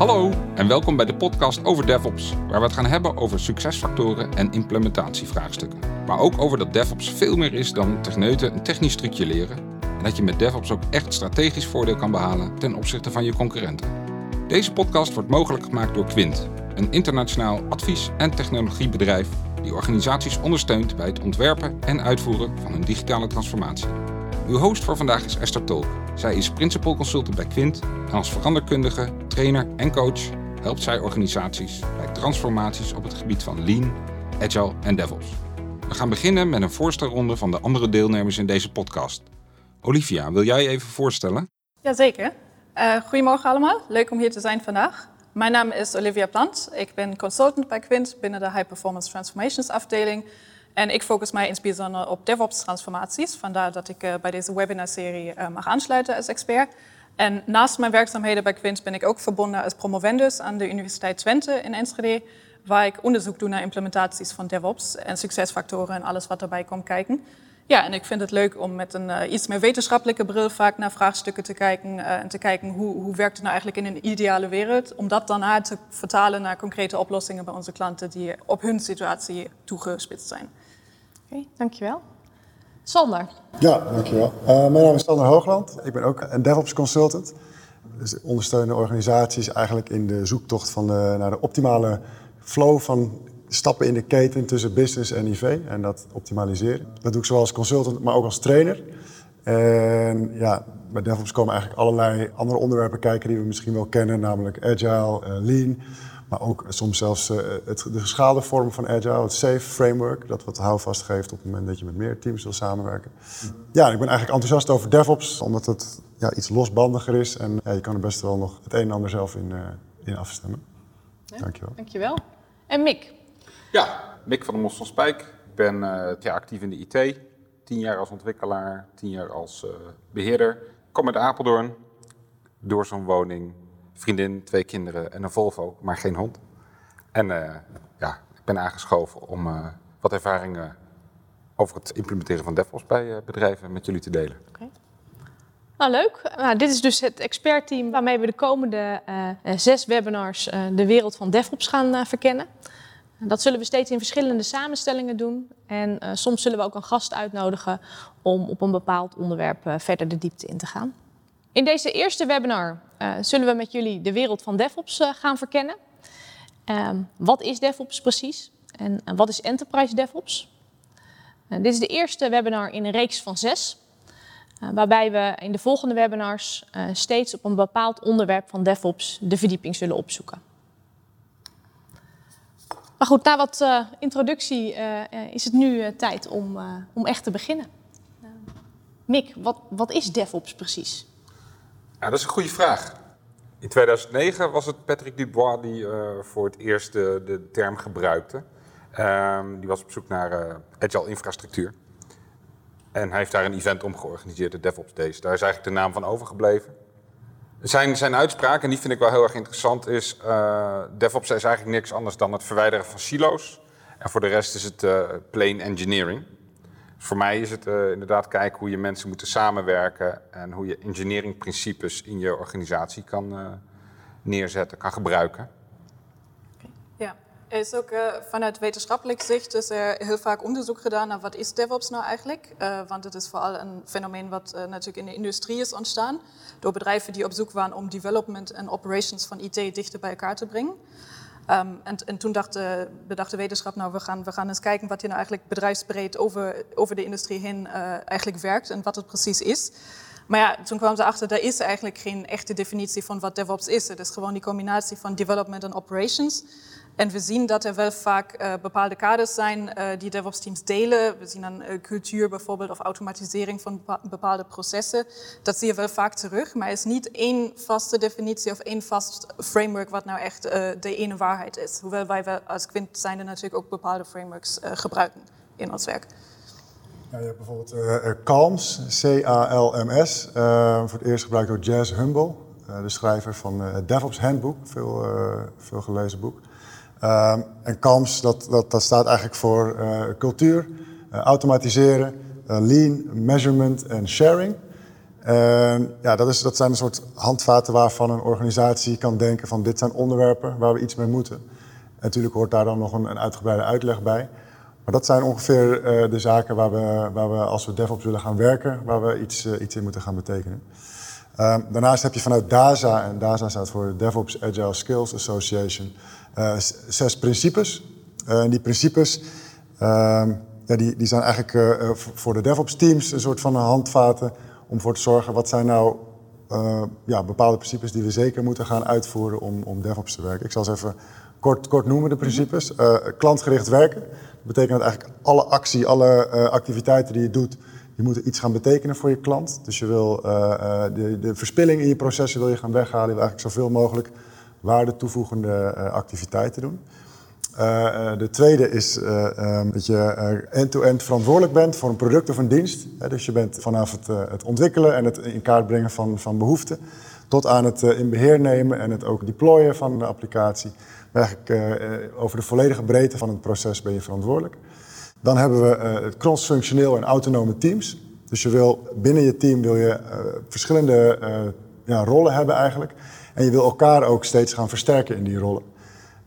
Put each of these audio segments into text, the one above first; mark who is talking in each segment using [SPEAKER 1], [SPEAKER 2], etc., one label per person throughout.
[SPEAKER 1] Hallo en welkom bij de podcast over DevOps, waar we het gaan hebben over succesfactoren en implementatievraagstukken. Maar ook over dat DevOps veel meer is dan techneuten een technisch trucje leren en dat je met DevOps ook echt strategisch voordeel kan behalen ten opzichte van je concurrenten. Deze podcast wordt mogelijk gemaakt door Quint, een internationaal advies- en technologiebedrijf die organisaties ondersteunt bij het ontwerpen en uitvoeren van hun digitale transformatie. Uw host voor vandaag is Esther Tolk. Zij is principal consultant bij Quint en als veranderkundige, trainer en coach helpt zij organisaties bij transformaties op het gebied van Lean, Agile en DevOps. We gaan beginnen met een voorstelronde van de andere deelnemers in deze podcast. Olivia, wil jij je even voorstellen?
[SPEAKER 2] Jazeker. Uh, goedemorgen allemaal, leuk om hier te zijn vandaag. Mijn naam is Olivia Plant. Ik ben consultant bij Quint binnen de High Performance Transformations afdeling. En ik focus mij in het bijzonder op DevOps-transformaties. Vandaar dat ik uh, bij deze webinarserie uh, mag aansluiten als expert. En naast mijn werkzaamheden bij Quint ben ik ook verbonden als promovendus aan de Universiteit Twente in Enschede, waar ik onderzoek doe naar implementaties van DevOps en succesfactoren en alles wat daarbij komt kijken. Ja, en ik vind het leuk om met een uh, iets meer wetenschappelijke bril vaak naar vraagstukken te kijken en te kijken hoe, hoe werkt het nou eigenlijk in een ideale wereld, om dat daarna te vertalen naar concrete oplossingen bij onze klanten die op hun situatie toegespitst zijn.
[SPEAKER 3] Okay, dankjewel. Sander.
[SPEAKER 4] Ja, dankjewel. Uh, mijn naam is Sander Hoogland. Ik ben ook een DevOps consultant. Dus ondersteunen organisaties eigenlijk in de zoektocht van naar de optimale flow van stappen in de keten tussen business en IV en dat optimaliseren. Dat doe ik zowel als consultant, maar ook als trainer. En ja, bij DevOps komen eigenlijk allerlei andere onderwerpen kijken die we misschien wel kennen, namelijk Agile, uh, Lean, maar ook soms zelfs uh, het, de geschaalde vorm van Agile, het SAFe framework, dat wat houvast geeft op het moment dat je met meer teams wil samenwerken. Ja, ik ben eigenlijk enthousiast over DevOps, omdat het ja, iets losbandiger is en ja, je kan er best wel nog het een en ander zelf in, uh, in afstemmen. Ja, dankjewel.
[SPEAKER 3] Dankjewel. En Mick?
[SPEAKER 5] Ja, Mick van der Mos van Spijk. Ik ben uh, ja, actief in de IT. Tien jaar als ontwikkelaar, tien jaar als uh, beheerder. Ik kom uit Apeldoorn, door zo'n woning, vriendin, twee kinderen en een Volvo, maar geen hond. En uh, ja, ik ben aangeschoven om wat ervaringen over het implementeren van DevOps bij bedrijven met jullie te delen.
[SPEAKER 3] Nou, leuk. Nou, dit is dus het expertteam waarmee we de komende zes webinars de wereld van DevOps gaan verkennen. Dat zullen we steeds in verschillende samenstellingen doen. En soms zullen we ook een gast uitnodigen om op een bepaald onderwerp verder de diepte in te gaan. In deze eerste webinar uh, zullen we met jullie de wereld van DevOps gaan verkennen. Ehm, wat is DevOps precies? En wat is Enterprise DevOps? dit is de eerste webinar in een reeks van zes. waarbij we in de volgende webinars steeds op een bepaald onderwerp van DevOps de verdieping zullen opzoeken. Maar goed, na wat introductie is het nu tijd om, om echt te beginnen. Mick, wat, wat is DevOps precies?
[SPEAKER 5] Ja, dat is een goede vraag. In 2009 was het Patrick Dubois die voor het eerst de, term gebruikte. Um, die was op zoek naar agile infrastructuur. En hij heeft daar een event om georganiseerd, de DevOps Days. Daar is eigenlijk de naam van overgebleven. Zijn, zijn uitspraak, en die vind ik wel heel erg interessant, is uh, DevOps is eigenlijk niks anders dan het verwijderen van silo's. En voor de rest is het plain engineering. Voor mij is het uh, inderdaad kijken hoe je mensen moeten samenwerken en hoe je engineeringprincipes in je organisatie kan neerzetten, kan gebruiken.
[SPEAKER 2] Ja, er is ook uh, vanuit wetenschappelijk zicht is er heel vaak onderzoek gedaan naar wat is DevOps nou eigenlijk. Want het is vooral een fenomeen wat natuurlijk in de industrie is ontstaan. Door bedrijven die op zoek waren om development en operations van IT dichter bij elkaar te brengen. Um, en, en, toen dacht de, bedacht de wetenschap, nou we gaan, we gaan eens kijken wat hier nou eigenlijk bedrijfsbreed over, over de industrie heen eigenlijk werkt en wat het precies is. Maar ja, toen kwamen ze achter, er is eigenlijk geen echte definitie van wat DevOps is. Het is gewoon die combinatie van development en operations. En we zien dat er wel vaak uh, bepaalde kaders zijn uh, die DevOps-teams delen. We zien dan uh, cultuur bijvoorbeeld of automatisering van bepaalde processen. Dat zie je wel vaak terug, maar er is niet één vaste definitie of één vast framework wat nou echt de ene waarheid is. Hoewel wij wel als Quint zijnde natuurlijk ook bepaalde frameworks gebruiken in ons werk.
[SPEAKER 4] Ja, je hebt bijvoorbeeld CALMS, C-A-L-M-S, voor het eerst gebruikt door Jazz Humble, de schrijver van het DevOps Handbook, veel, veel gelezen boek. Um, en CAMS, dat, dat, dat staat eigenlijk voor uh, cultuur, uh, automatiseren, uh, lean, measurement en sharing. En ja, dat, is, dat zijn een soort handvaten waarvan een organisatie kan denken van dit zijn onderwerpen waar we iets mee moeten. En natuurlijk hoort daar dan nog een, een uitgebreide uitleg bij. Maar dat zijn ongeveer de zaken waar we, waar we, als we DevOps willen gaan werken, waar we iets, iets in moeten gaan betekenen. Uh, daarnaast heb je vanuit DASA, en DASA staat voor DevOps Agile Skills Association, zes principes. en die principes ehm, ja, die, die zijn eigenlijk voor de DevOps teams een soort van handvaten om ervoor te zorgen wat zijn nou ja, bepaalde principes die we zeker moeten gaan uitvoeren om, om DevOps te werken. Ik zal ze even kort, kort noemen, de principes. klantgericht werken. Dat betekent dat eigenlijk alle actie, alle uh, activiteiten die je doet, die moeten iets gaan betekenen voor je klant. Dus je wil de, de, verspilling in je processen wil je gaan weghalen. Je wil eigenlijk zoveel mogelijk waarde toevoegende activiteiten doen. de tweede is um, dat je end-to-end verantwoordelijk bent voor een product of een dienst. dus je bent vanaf het, het, ontwikkelen en het in kaart brengen van, van behoeften, tot aan het in beheer nemen en het ook deployen van de applicatie eigenlijk over de volledige breedte van het proces ben je verantwoordelijk. Dan hebben we het cross-functioneel en autonome teams. Dus je wil binnen je team wil je verschillende ja, rollen hebben eigenlijk. En je wil elkaar ook steeds gaan versterken in die rollen.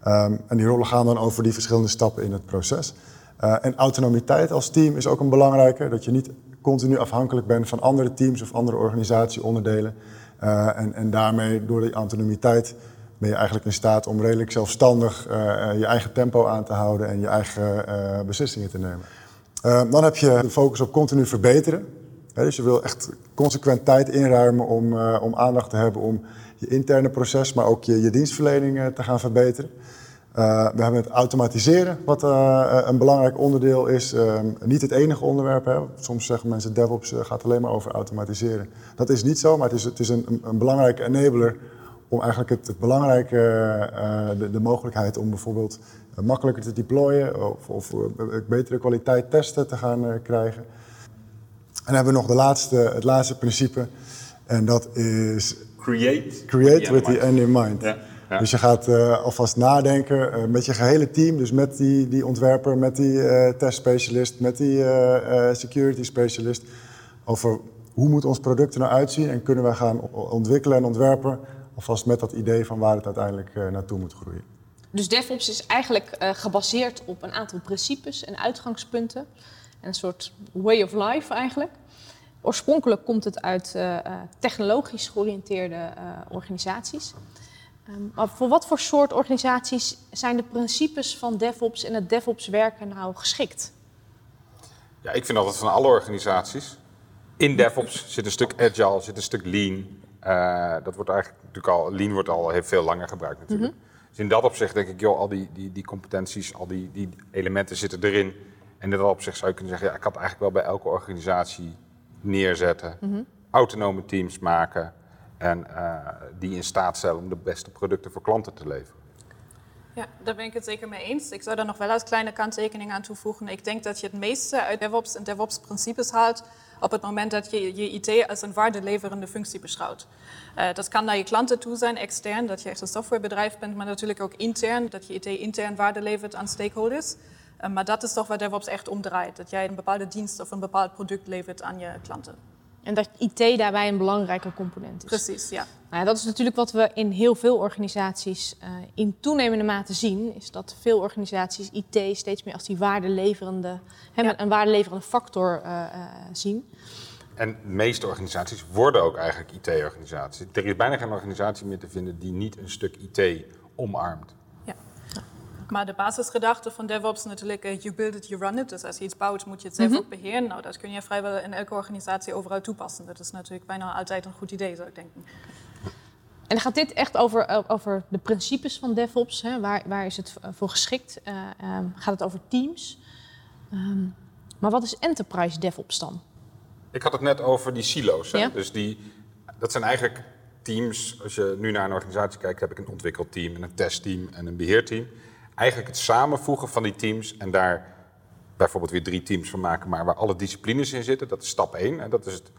[SPEAKER 4] Um, en die rollen gaan dan over die verschillende stappen in het proces. en autonomiteit als team is ook een belangrijke. Dat je niet continu afhankelijk bent van andere teams of andere organisatieonderdelen. en, en daarmee door die autonomiteit ben je eigenlijk in staat om redelijk zelfstandig uh, je eigen tempo aan te houden en je eigen uh, beslissingen te nemen. Uh, dan heb je de focus op continu verbeteren. dus je wil echt consequent tijd inruimen om, om aandacht te hebben om interne proces, maar ook je, dienstverlening te gaan verbeteren. we hebben het automatiseren, wat een belangrijk onderdeel is. niet het enige onderwerp. Hè. Soms zeggen mensen DevOps gaat alleen maar over automatiseren. Dat is niet zo, maar het is, het is een, een belangrijke enabler om eigenlijk het, het belangrijke, de, de, mogelijkheid om bijvoorbeeld makkelijker te deployen of, of betere kwaliteit testen te gaan krijgen. En dan hebben we nog de laatste, het laatste principe en dat is
[SPEAKER 5] create,
[SPEAKER 4] create with the end in mind. Ja, ja. Dus je gaat alvast nadenken met je gehele team, dus met die, die ontwerper, met die testspecialist, met die security specialist, over hoe moet ons product er nou uitzien en kunnen we gaan ontwikkelen en ontwerpen alvast met dat idee van waar het uiteindelijk uh, naartoe moet groeien.
[SPEAKER 3] Dus DevOps is eigenlijk uh, gebaseerd op een aantal principes en uitgangspunten. En een soort way of life eigenlijk. Oorspronkelijk komt het uit uh, technologisch georiënteerde organisaties. Um, maar voor wat voor soort organisaties zijn de principes van DevOps en het DevOps werken nou geschikt?
[SPEAKER 5] Ja, ik vind altijd van alle organisaties. In DevOps zit een stuk agile, zit een stuk lean, uh, dat wordt eigenlijk natuurlijk al, lean wordt al heel veel langer gebruikt natuurlijk. Mhm. Dus in dat opzicht denk ik, joh, al die, die, die competenties, al die, die elementen zitten erin. En in dat opzicht zou je kunnen zeggen, ja, ik had eigenlijk wel bij elke organisatie neerzetten, mhm. autonome teams maken en uh, die in staat stellen om de beste producten voor klanten te leveren.
[SPEAKER 2] Ja, daar ben ik het zeker mee eens. Ik zou daar nog wel als kleine kanttekening aan toevoegen. Ik denk dat je het meeste uit DevOps en DevOps-principes haalt op het moment dat je je IT als een waardeleverende functie beschouwt. Uh, dat kan naar je klanten toe zijn, extern, dat je echt een softwarebedrijf bent, maar natuurlijk ook intern, dat je IT intern waarde levert aan stakeholders. Uh, maar dat is toch waar DevOps echt om draait, dat jij een bepaalde dienst of een bepaald product levert aan je klanten.
[SPEAKER 3] En dat IT daarbij een belangrijke component is.
[SPEAKER 2] Precies, ja.
[SPEAKER 3] Nou ja dat is natuurlijk wat we in heel veel organisaties uh, in toenemende mate zien. Is dat veel organisaties IT steeds meer als die waardeleverende, ja. een waardeleverende factor uh, uh, zien.
[SPEAKER 5] En de meeste organisaties worden ook eigenlijk IT-organisaties. Er is bijna geen organisatie meer te vinden die niet een stuk IT omarmt.
[SPEAKER 2] Maar de basisgedachte van DevOps is natuurlijk, uh, you build it, you run it. Dus als je iets bouwt, moet je het zelf mm -hmm. ook beheren. Nou, dat kun je vrijwel in elke organisatie overal toepassen. Dat is natuurlijk bijna altijd een goed idee, zou ik denken.
[SPEAKER 3] En gaat dit echt over, eh, over de principes van DevOps? Hè? Waar, waar is het voor geschikt? Uh, um, gaat het over teams? Um, maar wat is enterprise DevOps dan?
[SPEAKER 5] Ik had het net over die silo's. Hè? Ja? Dus die, dat zijn eigenlijk teams. Als je nu naar een organisatie kijkt, heb ik een ontwikkelteam, een testteam en een beheerteam eigenlijk het samenvoegen van die teams en daar bijvoorbeeld weer drie teams van maken, maar waar alle disciplines in zitten. Dat is stap één. En dat is het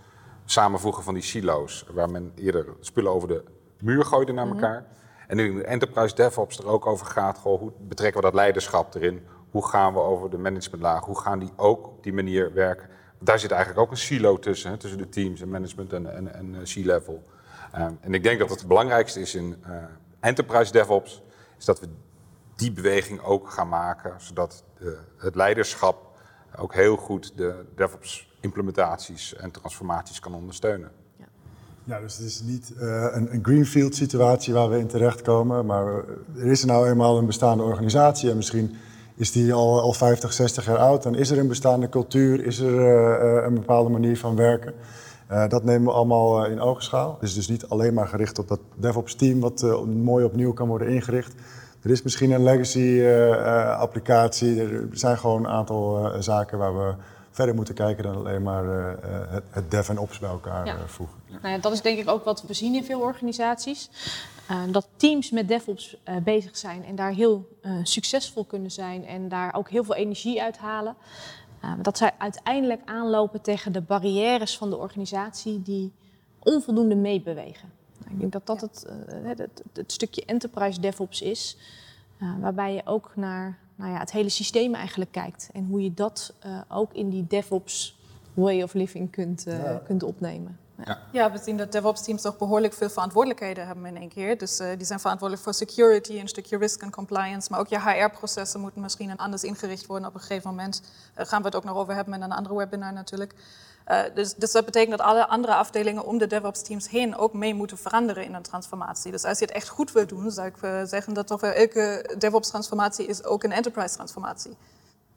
[SPEAKER 5] samenvoegen van die silo's, waar men eerder spullen over de muur gooide naar mhm. elkaar. En nu de Enterprise DevOps er ook over gaat, goh, hoe betrekken we dat leiderschap erin? Hoe gaan we over de managementlaag? Hoe gaan die ook op die manier werken? daar zit eigenlijk ook een silo tussen, hè, tussen de teams en management en, en, en C-level. en ik denk dat het belangrijkste is in enterprise DevOps, is dat we die beweging ook gaan maken, zodat de, het leiderschap ook heel goed de DevOps implementaties en transformaties kan ondersteunen.
[SPEAKER 4] Ja, dus het is niet uh, een, een, greenfield situatie waar we in terechtkomen, maar er is nou eenmaal een bestaande organisatie en misschien is die al, al 50, 60 jaar oud. Dan is er een bestaande cultuur, is er uh, een bepaalde manier van werken. Uh, dat nemen we allemaal in oogschouw. Het is dus niet alleen maar gericht op dat DevOps team wat mooi opnieuw kan worden ingericht. Er is misschien een legacy applicatie. Er zijn gewoon een aantal zaken waar we verder moeten kijken dan alleen maar uh, het, het, dev en ops bij elkaar ja. voegen.
[SPEAKER 3] Nou ja, dat is denk ik ook wat we zien in veel organisaties. dat teams met DevOps bezig zijn en daar heel succesvol kunnen zijn en daar ook heel veel energie uit halen. dat zij uiteindelijk aanlopen tegen de barrières van de organisatie die onvoldoende meebewegen. Ik denk dat dat het, het, het, stukje enterprise DevOps is, waarbij je ook naar nou ja, het hele systeem eigenlijk kijkt. En hoe je dat uh, ook in die DevOps way of living kunt, uh, ja. kunt opnemen.
[SPEAKER 2] Ja. ja. we zien dat DevOps-teams toch behoorlijk veel verantwoordelijkheden hebben in één keer. Dus uh, die zijn verantwoordelijk voor security, een stukje risk en compliance. Maar ook je HR-processen moeten misschien anders ingericht worden op een gegeven moment. Daar gaan we het ook nog over hebben in een andere webinar natuurlijk. Uh, dus, dus, dat betekent dat alle andere afdelingen om de DevOps-teams heen ook mee moeten veranderen in een transformatie. Dus als je het echt goed wil doen, zou ik uh, zeggen dat toch elke DevOps-transformatie is ook een enterprise-transformatie.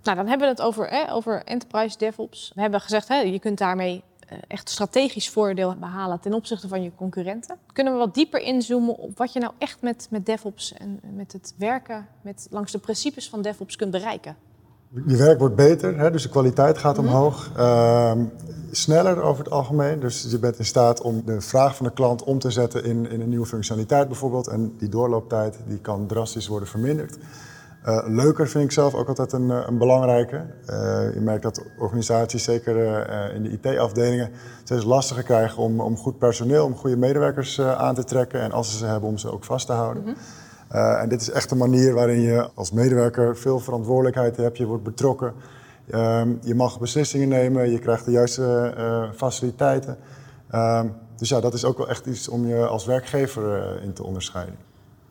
[SPEAKER 3] Nou, dan hebben we het over, hè, over enterprise DevOps. We hebben gezegd, hè, je kunt daarmee uh, echt strategisch voordeel behalen ten opzichte van je concurrenten. Kunnen we wat dieper inzoomen op wat je nou echt met, met DevOps en met het werken met, langs de principes van DevOps kunt bereiken?
[SPEAKER 4] Je werk wordt beter, hè, dus de kwaliteit gaat mhm. omhoog. Uh, sneller over het algemeen. Dus je bent in staat om de vraag van de klant om te zetten in, in een nieuwe functionaliteit bijvoorbeeld. En die doorlooptijd die kan drastisch worden verminderd. Uh, leuker vind ik zelf ook altijd een, eh, een belangrijke. Uh, je merkt dat organisaties, zeker uh, in de IT-afdelingen, steeds lastiger krijgen om, om goed personeel, om goede medewerkers aan te trekken. En als ze ze hebben, om ze ook vast te houden. Mm -hmm. Uh, en dit is echt een manier waarin je als medewerker veel verantwoordelijkheid hebt. Je wordt betrokken. Uh, je mag beslissingen nemen. Je krijgt de juiste uh, faciliteiten. Ehm, dus ja, dat is ook wel echt iets om je als werkgever eh, in te onderscheiden.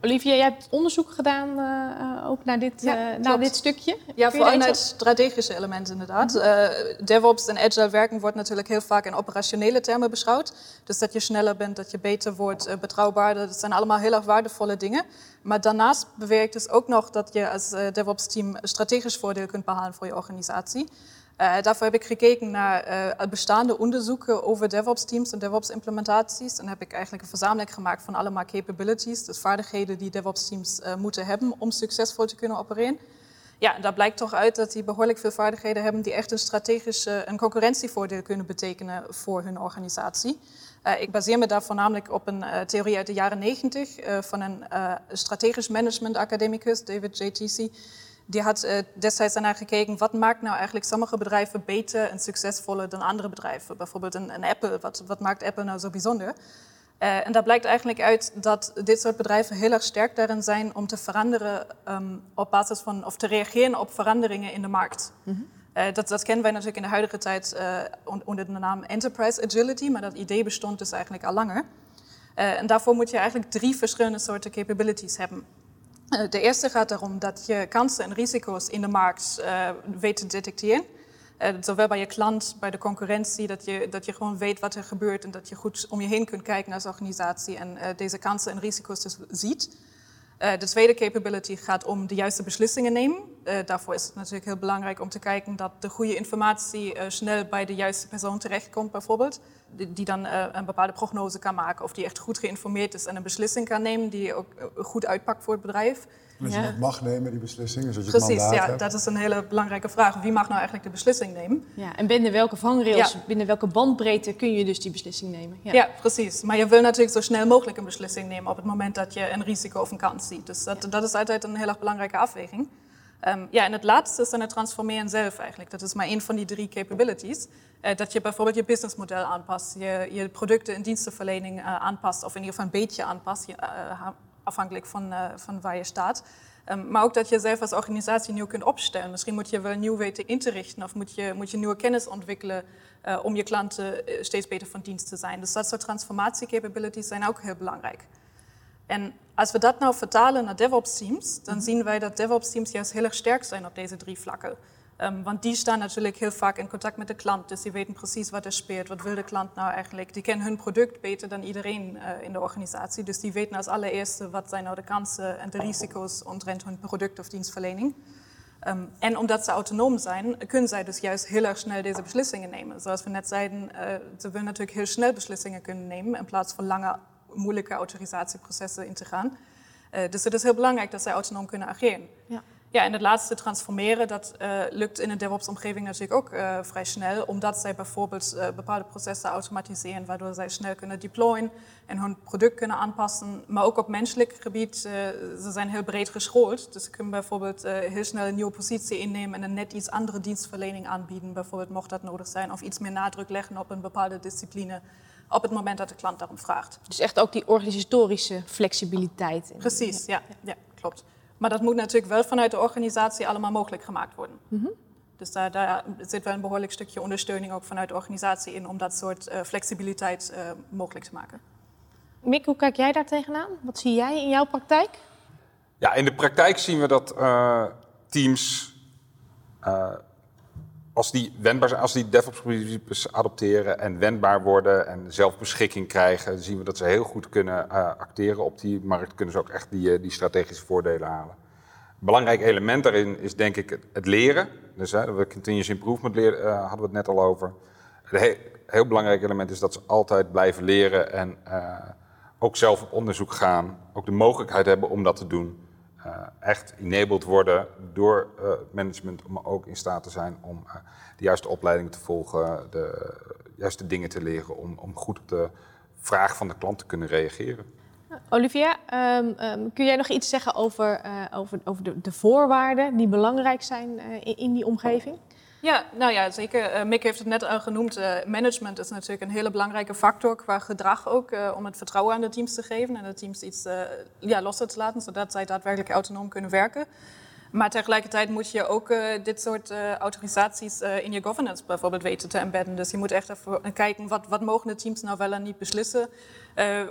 [SPEAKER 3] Olivia, jij hebt onderzoek gedaan uh, ook naar dit, ja, uh, naar dit stukje.
[SPEAKER 2] Ja, vooral naar het strategische element inderdaad. Mm -hmm. uh, DevOps en agile werken wordt natuurlijk heel vaak in operationele termen beschouwd. Dus dat je sneller bent, dat je beter wordt, betrouwbaarder. Dat zijn allemaal heel erg waardevolle dingen. Maar daarnaast bewerkt dus ook nog dat je als DevOps-team strategisch voordeel kunt behalen voor je organisatie. Uh, daarvoor heb ik gekeken naar uh, bestaande onderzoeken over DevOps-teams en DevOps-implementaties. En heb ik eigenlijk een verzameling gemaakt van allemaal capabilities, dus vaardigheden die DevOps-teams uh, moeten hebben om succesvol te kunnen opereren. Ja, daar blijkt toch uit dat die behoorlijk veel vaardigheden hebben die echt een strategisch een concurrentievoordeel kunnen betekenen voor hun organisatie. ik baseer me daar voornamelijk op een theorie uit de jaren 90 van een strategisch management academicus, David J.T.C die had uh, destijds daarnaar gekeken, wat maakt nou eigenlijk sommige bedrijven beter en succesvoller dan andere bedrijven? Bijvoorbeeld een, een Apple, wat, wat, maakt Apple nou zo bijzonder? Uh, en daar blijkt eigenlijk uit dat dit soort bedrijven heel erg sterk daarin zijn om te veranderen um, op basis van, of te reageren op veranderingen in de markt. Mm -hmm. uh, dat, dat, kennen wij natuurlijk in de huidige tijd onder de naam Enterprise Agility, maar dat idee bestond dus eigenlijk al langer. en daarvoor moet je eigenlijk drie verschillende soorten capabilities hebben. Eh, de eerste gaat erom dat je kansen en risico's in de markt uh, weet te detecteren. Uh, zowel bij je klant, bij de concurrentie, dat je, dat je gewoon weet wat er gebeurt en dat je goed om je heen kunt kijken als organisatie en deze kansen en risico's dus ziet. de tweede capability gaat om de juiste beslissingen nemen. Daarvoor is het natuurlijk heel belangrijk om te kijken dat de goede informatie snel bij de juiste persoon terechtkomt, bijvoorbeeld die dan uh, een bepaalde prognose kan maken. Of die echt goed geïnformeerd is en een beslissing kan nemen die ook eh, goed uitpakt voor het bedrijf.
[SPEAKER 4] Dus je dat mag nemen, die beslissing? Dus
[SPEAKER 2] Precies, ja, dat is een hele belangrijke vraag. Wie mag nou eigenlijk de beslissing nemen?
[SPEAKER 3] Ja, en binnen welke vangrails, binnen welke bandbreedte kun je dus die beslissing nemen?
[SPEAKER 2] Ja. ja. precies. Maar je wil natuurlijk zo snel mogelijk een beslissing nemen op het moment dat je een risico of een kans ziet. Dus dat, dat is altijd een heel erg belangrijke afweging. Um, ja, en het laatste is dan het transformeren zelf eigenlijk. Dat is maar één van die drie capabilities. Uh, dat je bijvoorbeeld je businessmodel aanpast, je, producten- en dienstenverlening uh, aanpast, of in ieder geval een beetje aanpast. Je, uh, afhankelijk van, van waar je staat. Um, maar ook dat je zelf als organisatie nieuw kunt opstellen. Misschien moet je wel nieuw weten in te richten of moet je, moet je nieuwe kennis ontwikkelen om je klanten steeds beter van dienst te zijn. Dus dat soort transformatiecapabilities zijn ook heel belangrijk. En als we dat nou vertalen naar DevOps-teams, dan zien wij dat DevOps-teams juist heel erg sterk zijn op deze drie vlakken. Um, want die staan natuurlijk heel vaak in contact met de klant. Dus die weten precies wat er speelt. Wat wil de klant nou eigenlijk? Die kennen hun product beter dan iedereen uh, in de organisatie. Dus die weten als allereerste wat zijn nou de kansen en de risico's omtrent hun product of dienstverlening. Um, en omdat ze autonoom zijn, kunnen zij dus juist heel erg snel deze beslissingen nemen. Zoals we net zeiden, uh, ze willen natuurlijk heel snel beslissingen kunnen nemen in plaats van lange, moeilijke autorisatieprocessen in te gaan. Uh, dus het is heel belangrijk dat zij autonoom kunnen ageren. Ja. Ja, en het laatste transformeren, dat uh, lukt in een DevOps-omgeving natuurlijk ook uh, vrij snel, omdat zij bijvoorbeeld uh, bepaalde processen automatiseren, waardoor zij snel kunnen deployen en hun product kunnen aanpassen. Maar ook op menselijk gebied, ze zijn heel breed geschoold, dus ze kunnen bijvoorbeeld heel snel een nieuwe positie innemen en een net iets andere dienstverlening aanbieden, bijvoorbeeld mocht dat nodig zijn, of iets meer nadruk leggen op een bepaalde discipline op het moment dat de klant daarom vraagt.
[SPEAKER 3] Dus echt ook die organisatorische flexibiliteit.
[SPEAKER 2] Precies, ja, ja klopt. Maar dat moet natuurlijk wel vanuit de organisatie allemaal mogelijk gemaakt worden. Mm Dus daar, daar, zit wel een behoorlijk stukje ondersteuning ook vanuit de organisatie in om dat soort uh, flexibiliteit uh, mogelijk te maken.
[SPEAKER 3] Mick, hoe kijk jij daar tegenaan? Wat zie jij in jouw praktijk?
[SPEAKER 5] Ja, in de praktijk zien we dat uh, teams als die wendbaar als die DevOps-principes adopteren en wendbaar worden en zelfbeschikking krijgen, zien we dat ze heel goed kunnen uh, acteren op die markt. Kunnen ze ook echt die, uh, die strategische voordelen halen. Een belangrijk element daarin is denk ik het, leren. Dus we continuous improvement leren, uh, hadden we het net al over. Een he heel belangrijk element is dat ze altijd blijven leren en ook zelf op onderzoek gaan. Ook de mogelijkheid hebben om dat te doen. Uh, echt enabled worden door uh, management om ook in staat te zijn om uh, de juiste opleiding te volgen, de juiste dingen te leren om, om goed op de vraag van de klant te kunnen reageren.
[SPEAKER 3] Olivia, um, um, kun jij nog iets zeggen over, over, over de, de, voorwaarden die belangrijk zijn in die omgeving?
[SPEAKER 2] Ja, nou ja, zeker. Uh, Mick heeft het net al genoemd. Uh, management is natuurlijk een hele belangrijke factor qua gedrag ook, uh, om het vertrouwen aan de teams te geven en de teams iets ja, los te laten, zodat zij daadwerkelijk autonoom kunnen werken. Maar tegelijkertijd moet je ook uh, dit soort uh, autorisaties uh, in je governance bijvoorbeeld weten te embedden. Dus je moet echt even kijken, wat, wat mogen de teams nou wel en niet beslissen?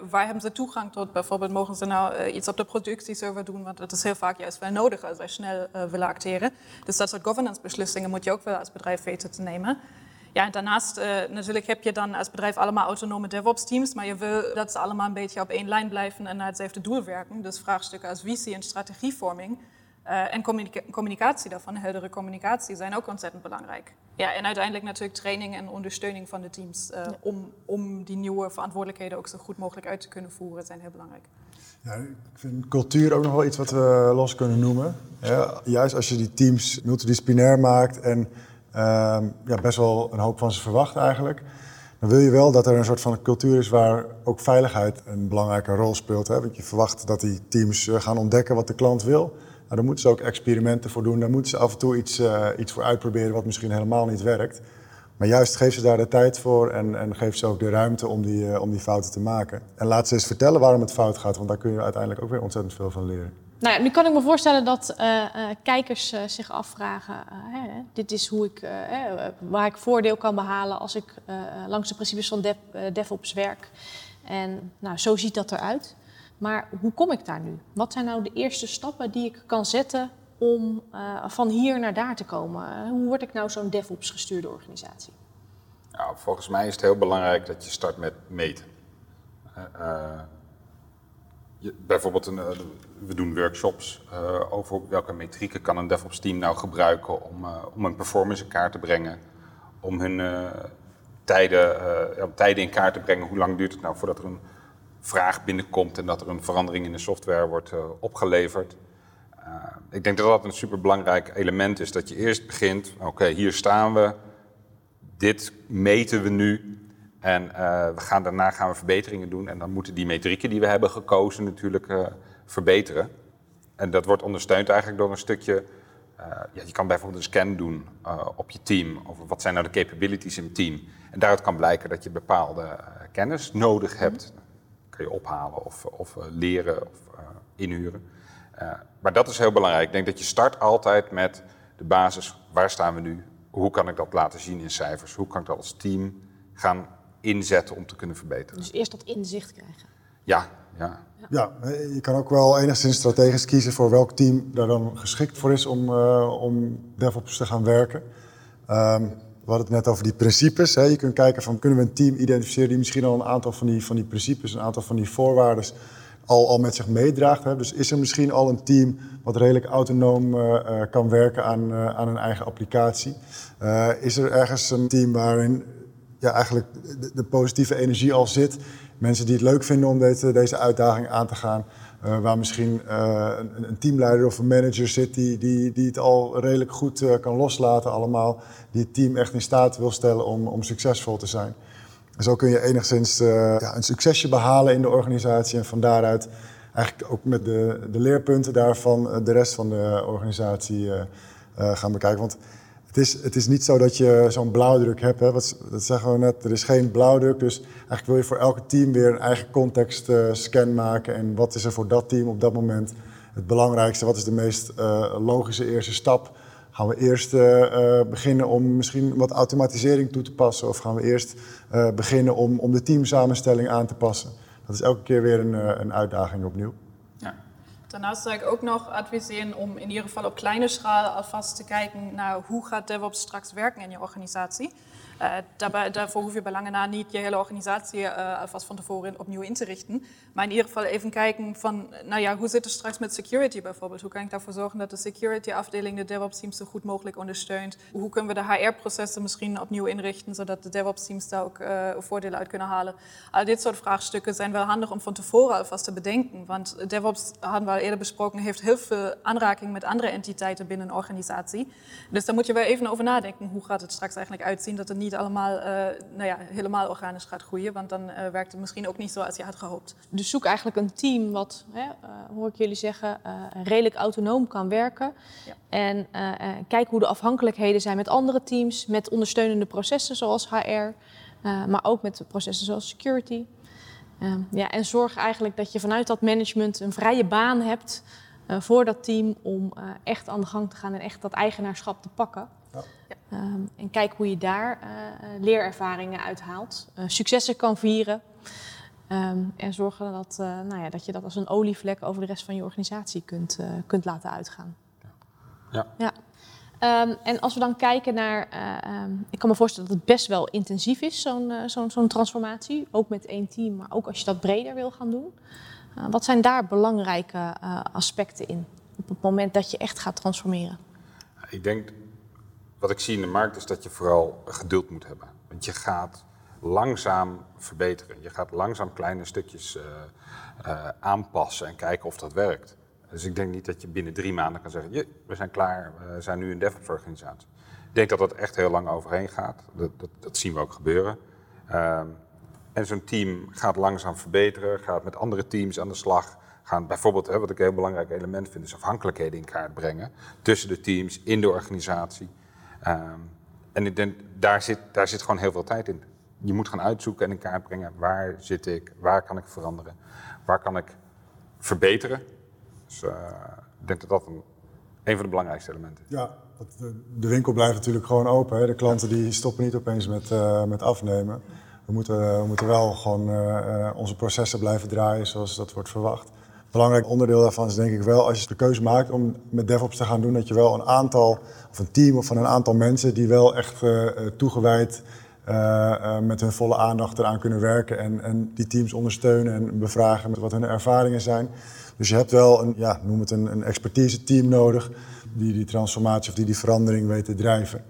[SPEAKER 2] waar hebben ze toegang tot? Bijvoorbeeld mogen ze nou iets op de productieserver doen? Want dat is heel vaak juist wel nodig als wij snel willen acteren. Dus dat soort governance beslissingen moet je ook wel als bedrijf weten te nemen. Ja, en daarnaast natuurlijk heb je dan als bedrijf allemaal autonome DevOps-teams, maar je wil dat ze allemaal een beetje op één lijn blijven en naar hetzelfde doel werken. Dus vraagstukken als visie en strategievorming uh, en communica communicatie daarvan, heldere communicatie, zijn ook ontzettend belangrijk. Ja, en uiteindelijk natuurlijk training en ondersteuning van de teams uh, ja. om, om die nieuwe verantwoordelijkheden ook zo goed mogelijk uit te kunnen voeren, zijn heel belangrijk.
[SPEAKER 4] Ja, ik vind cultuur ook nog wel iets wat we los kunnen noemen. Ja, juist als je die teams multidisciplinair maakt en uh, ja, best wel een hoop van ze verwacht eigenlijk, dan wil je wel dat er een soort van cultuur is waar ook veiligheid een belangrijke rol speelt. Hè? Want je verwacht dat die teams eh, gaan ontdekken wat de klant wil. Nou, daar moeten ze ook experimenten voor doen. Daar moeten ze af en toe iets, uh, iets voor uitproberen wat misschien helemaal niet werkt. Maar juist geef ze daar de tijd voor en, en geef ze ook de ruimte om die, uh, om die fouten te maken. En laat ze eens vertellen waarom het fout gaat, want daar kun je uiteindelijk ook weer ontzettend veel van leren.
[SPEAKER 3] Nou nu kan ik me voorstellen dat uh, kijkers zich afvragen: hè, dit is hoe ik, waar ik voordeel kan behalen als ik langs de principes van dev, DevOps werk. En nou, zo ziet dat eruit. Maar hoe kom ik daar nu? Wat zijn nou de eerste stappen die ik kan zetten om uh, van hier naar daar te komen? Hoe word ik nou zo'n DevOps gestuurde organisatie?
[SPEAKER 5] Nou, volgens mij is het heel belangrijk dat je start met meten. Uh, je, bijvoorbeeld, een, we doen workshops over welke metrieken kan een DevOps team nou gebruiken om, om een performance in kaart te brengen. Om hun tijden, tijden in kaart te brengen. Hoe lang duurt het nou voordat er een vraag binnenkomt en dat er een verandering in de software wordt uh, opgeleverd. Uh, ik denk dat dat een superbelangrijk element is. Dat je eerst begint, oké, hier staan we, dit meten we nu. En uh, we gaan, daarna gaan we verbeteringen doen. En dan moeten die metrieken die we hebben gekozen natuurlijk verbeteren. En dat wordt ondersteund eigenlijk door een stukje... ja, je kan bijvoorbeeld een scan doen op je team. Over wat zijn nou de capabilities in het team. En daaruit kan blijken dat je bepaalde kennis nodig hebt kan je ophalen of, of uh, leren of uh, inhuren. maar dat is heel belangrijk. Ik denk dat je start altijd met de basis, waar staan we nu? Hoe kan ik dat laten zien in cijfers? Hoe kan ik dat als team gaan inzetten om te kunnen verbeteren?
[SPEAKER 3] Dus eerst dat inzicht krijgen.
[SPEAKER 5] Ja, ja.
[SPEAKER 4] Ja, je kan ook wel enigszins strategisch kiezen voor welk team daar dan geschikt voor is om, uh, om DevOps te gaan werken. Um, we hadden het net over die principes. Hè. Je kunt kijken van kunnen we een team identificeren die misschien al een aantal van die, van die principes, een aantal van die voorwaarden al, al met zich meedraagt. Hè. Dus is er misschien al een team wat redelijk autonoom uh, kan werken aan, uh, aan een eigen applicatie? is er ergens een team waarin ja, eigenlijk de, de positieve energie al zit? mensen die het leuk vinden om deze, deze uitdaging aan te gaan. Uh, waar misschien uh, een, een, teamleider of een manager zit die, die, die het al redelijk goed uh, kan loslaten allemaal. Die het team echt in staat wil stellen om, om succesvol te zijn. En zo kun je enigszins ja, een succesje behalen in de organisatie en van daaruit eigenlijk ook met de, de leerpunten daarvan de rest van de organisatie gaan bekijken. Want het is, het is niet zo dat je zo'n blauwdruk hebt. Hè. Wat, dat zeggen we net, er is geen blauwdruk. Dus eigenlijk wil je voor elke team weer een eigen context uh, scan maken. En wat is er voor dat team op dat moment het belangrijkste? Wat is de meest uh, logische eerste stap? Gaan we eerst uh, beginnen om misschien wat automatisering toe te passen? Of gaan we eerst beginnen om, om de teamsamenstelling aan te passen? Dat is elke keer weer een, een uitdaging opnieuw.
[SPEAKER 2] Daarnaast zou ik ook nog adviseren om in ieder geval op kleine schaal alvast te kijken naar hoe gaat DevOps straks werken in je organisatie. Daarbij, daarvoor hoef je bij lange na niet je hele organisatie uh, alvast van tevoren opnieuw in te richten. Maar in ieder geval even kijken van, nou ja, hoe zit het straks met security bijvoorbeeld? Hoe kan ik ervoor zorgen dat de security afdeling de DevOps teams zo goed mogelijk ondersteunt? Hoe kunnen we de HR-processen misschien opnieuw inrichten, zodat de DevOps teams daar ook uh, voordelen uit kunnen halen? Al dit soort vraagstukken zijn wel handig om van tevoren alvast te bedenken. Want DevOps, hadden we al eerder besproken, heeft heel veel aanraking met andere entiteiten binnen een organisatie. Dus daar moet je wel even over nadenken. Hoe gaat het straks eigenlijk uitzien dat het niet allemaal uh, nou ja, helemaal organisch gaat groeien. Want dan uh, werkt het misschien ook niet zo als je had gehoopt.
[SPEAKER 3] Dus zoek eigenlijk een team wat, hè, uh, hoor ik jullie zeggen, redelijk autonoom kan werken. Ja. En kijk hoe de afhankelijkheden zijn met andere teams, met ondersteunende processen zoals HR, maar ook met processen zoals security. Ehm, ja, en zorg eigenlijk dat je vanuit dat management een vrije baan hebt voor dat team om echt aan de gang te gaan en echt dat eigenaarschap te pakken. Um, en kijk hoe je daar uh, leerervaringen uithaalt, uh, successen kan vieren. Um, en zorgen dat, uh, nou ja, dat je dat als een olievlek over de rest van je organisatie kunt, kunt laten uitgaan.
[SPEAKER 5] Ja.
[SPEAKER 3] ja. Um, en als we dan kijken naar, ik kan me voorstellen dat het best wel intensief is, zo'n zo'n zo'n transformatie. Ook met één team, maar ook als je dat breder wil gaan doen. wat zijn daar belangrijke aspecten in op het moment dat je echt gaat transformeren?
[SPEAKER 5] Ik denk wat ik zie in de markt is dat je vooral geduld moet hebben. Want je gaat langzaam verbeteren. Je gaat langzaam kleine stukjes uh, uh, aanpassen en kijken of dat werkt. Dus ik denk niet dat je binnen drie maanden kan zeggen, we zijn klaar, we zijn nu een DevOps-organisatie. Ik denk dat dat echt heel lang overheen gaat. Dat, dat, dat zien we ook gebeuren. Um, en zo'n team gaat langzaam verbeteren, gaat met andere teams aan de slag. Gaan bijvoorbeeld, hè, wat ik een heel belangrijk element vind, is afhankelijkheden in kaart brengen tussen de teams, in de organisatie. Um, en ik denk, daar zit, daar zit gewoon heel veel tijd in. Je moet gaan uitzoeken en in kaart brengen waar zit ik, waar kan ik veranderen, waar kan ik verbeteren. Dus uh, ik denk dat dat een, een van de belangrijkste elementen is.
[SPEAKER 4] Ja, de winkel blijft natuurlijk gewoon open. Hè. De klanten die stoppen niet opeens met, uh, met afnemen. We moeten, we moeten wel gewoon uh, onze processen blijven draaien zoals dat wordt verwacht belangrijk onderdeel daarvan is denk ik wel, als je de keuze maakt om met DevOps te gaan doen, dat je wel een aantal, of een team of van een aantal mensen die wel echt uh, toegewijd uh, uh, met hun volle aandacht eraan kunnen werken en, en die teams ondersteunen en bevragen met wat hun ervaringen zijn. Dus je hebt wel een, ja, noem het een, een expertise team nodig die die transformatie of die die verandering weet te drijven.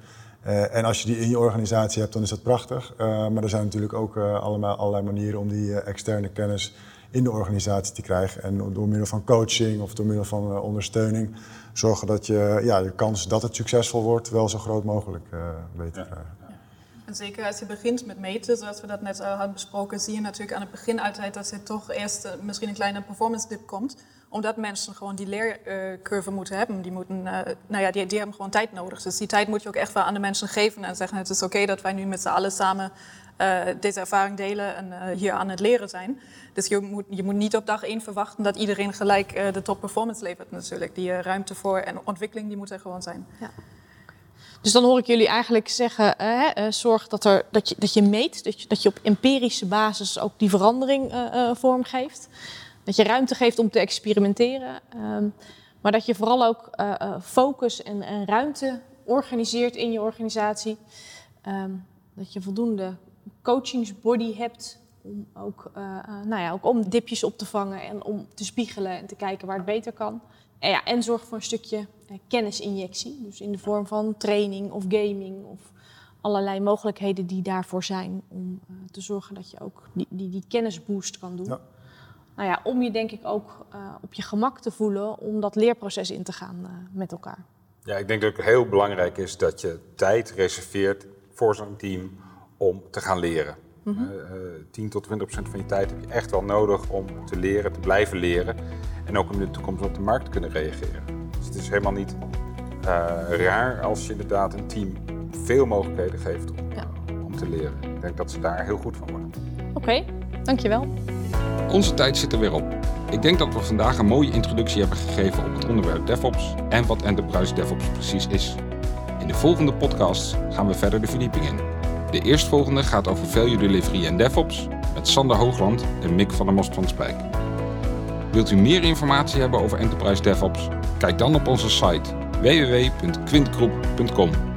[SPEAKER 4] En als je die in je organisatie hebt, dan is dat prachtig. Maar er zijn natuurlijk ook allemaal, allerlei manieren om die externe kennis in de organisatie te krijgen. En door middel van coaching of door middel van uh, ondersteuning zorgen dat je ja, de kans dat het succesvol wordt wel zo groot mogelijk uh, weet te krijgen.
[SPEAKER 2] En zeker als je begint met meten, zoals we dat net al hadden besproken, zie je natuurlijk aan het begin altijd dat er toch eerst misschien een kleine performance dip komt. Omdat mensen gewoon die leercurve moeten hebben. Die, moeten, nou ja, die, die, hebben gewoon tijd nodig. Dus die tijd moet je ook echt wel aan de mensen geven en zeggen: het is oké dat wij nu met z'n allen samen uh, deze ervaring delen en uh, hier aan het leren zijn. Dus je moet, je moet niet op dag één verwachten dat iedereen gelijk uh, de top performance levert natuurlijk. Die ruimte voor en ontwikkeling die moet er gewoon zijn. Ja.
[SPEAKER 3] Dus dan hoor ik jullie eigenlijk zeggen, zorg dat, er, dat, je, dat je meet, dat je, dat je op empirische basis ook die verandering vormgeeft. Dat je ruimte geeft om te experimenteren. Ehm, maar dat je vooral ook focus en, ruimte organiseert in je organisatie. Um, dat je voldoende coachingsbody hebt om ook, uh, nou ja, ook om dipjes op te vangen en om te spiegelen en te kijken waar het beter kan. En, ja, en zorg voor een stukje uh, kennisinjectie, dus in de vorm van training of gaming of allerlei mogelijkheden die daarvoor zijn om te zorgen dat je ook die, die, die kennisboost kan doen. Ja. Nou ja, om je denk ik ook op je gemak te voelen om dat leerproces in te gaan met elkaar.
[SPEAKER 5] Ja, ik denk dat het heel belangrijk is dat je tijd reserveert voor zo'n team om te gaan leren. Mm 10 eh, tot 20 procent van je tijd heb je echt wel nodig om te leren, te blijven leren. En ook om in de toekomst op de markt te kunnen reageren. Dus het is helemaal niet uh, raar als je inderdaad een team veel mogelijkheden geeft om, ja. om te leren. Ik denk dat ze daar heel goed van worden.
[SPEAKER 3] Oké, okay, dankjewel.
[SPEAKER 1] Onze tijd zit er weer op. Ik denk dat we vandaag een mooie introductie hebben gegeven op het onderwerp DevOps en wat Enterprise DevOps precies is. In de volgende podcast gaan we verder de verdieping in. De eerstvolgende gaat over Value Delivery en DevOps met Sander Hoogland en Mick van der Most van Spijk. Wilt u meer informatie hebben over Enterprise DevOps? Kijk dan op onze site www.quintgroep.com.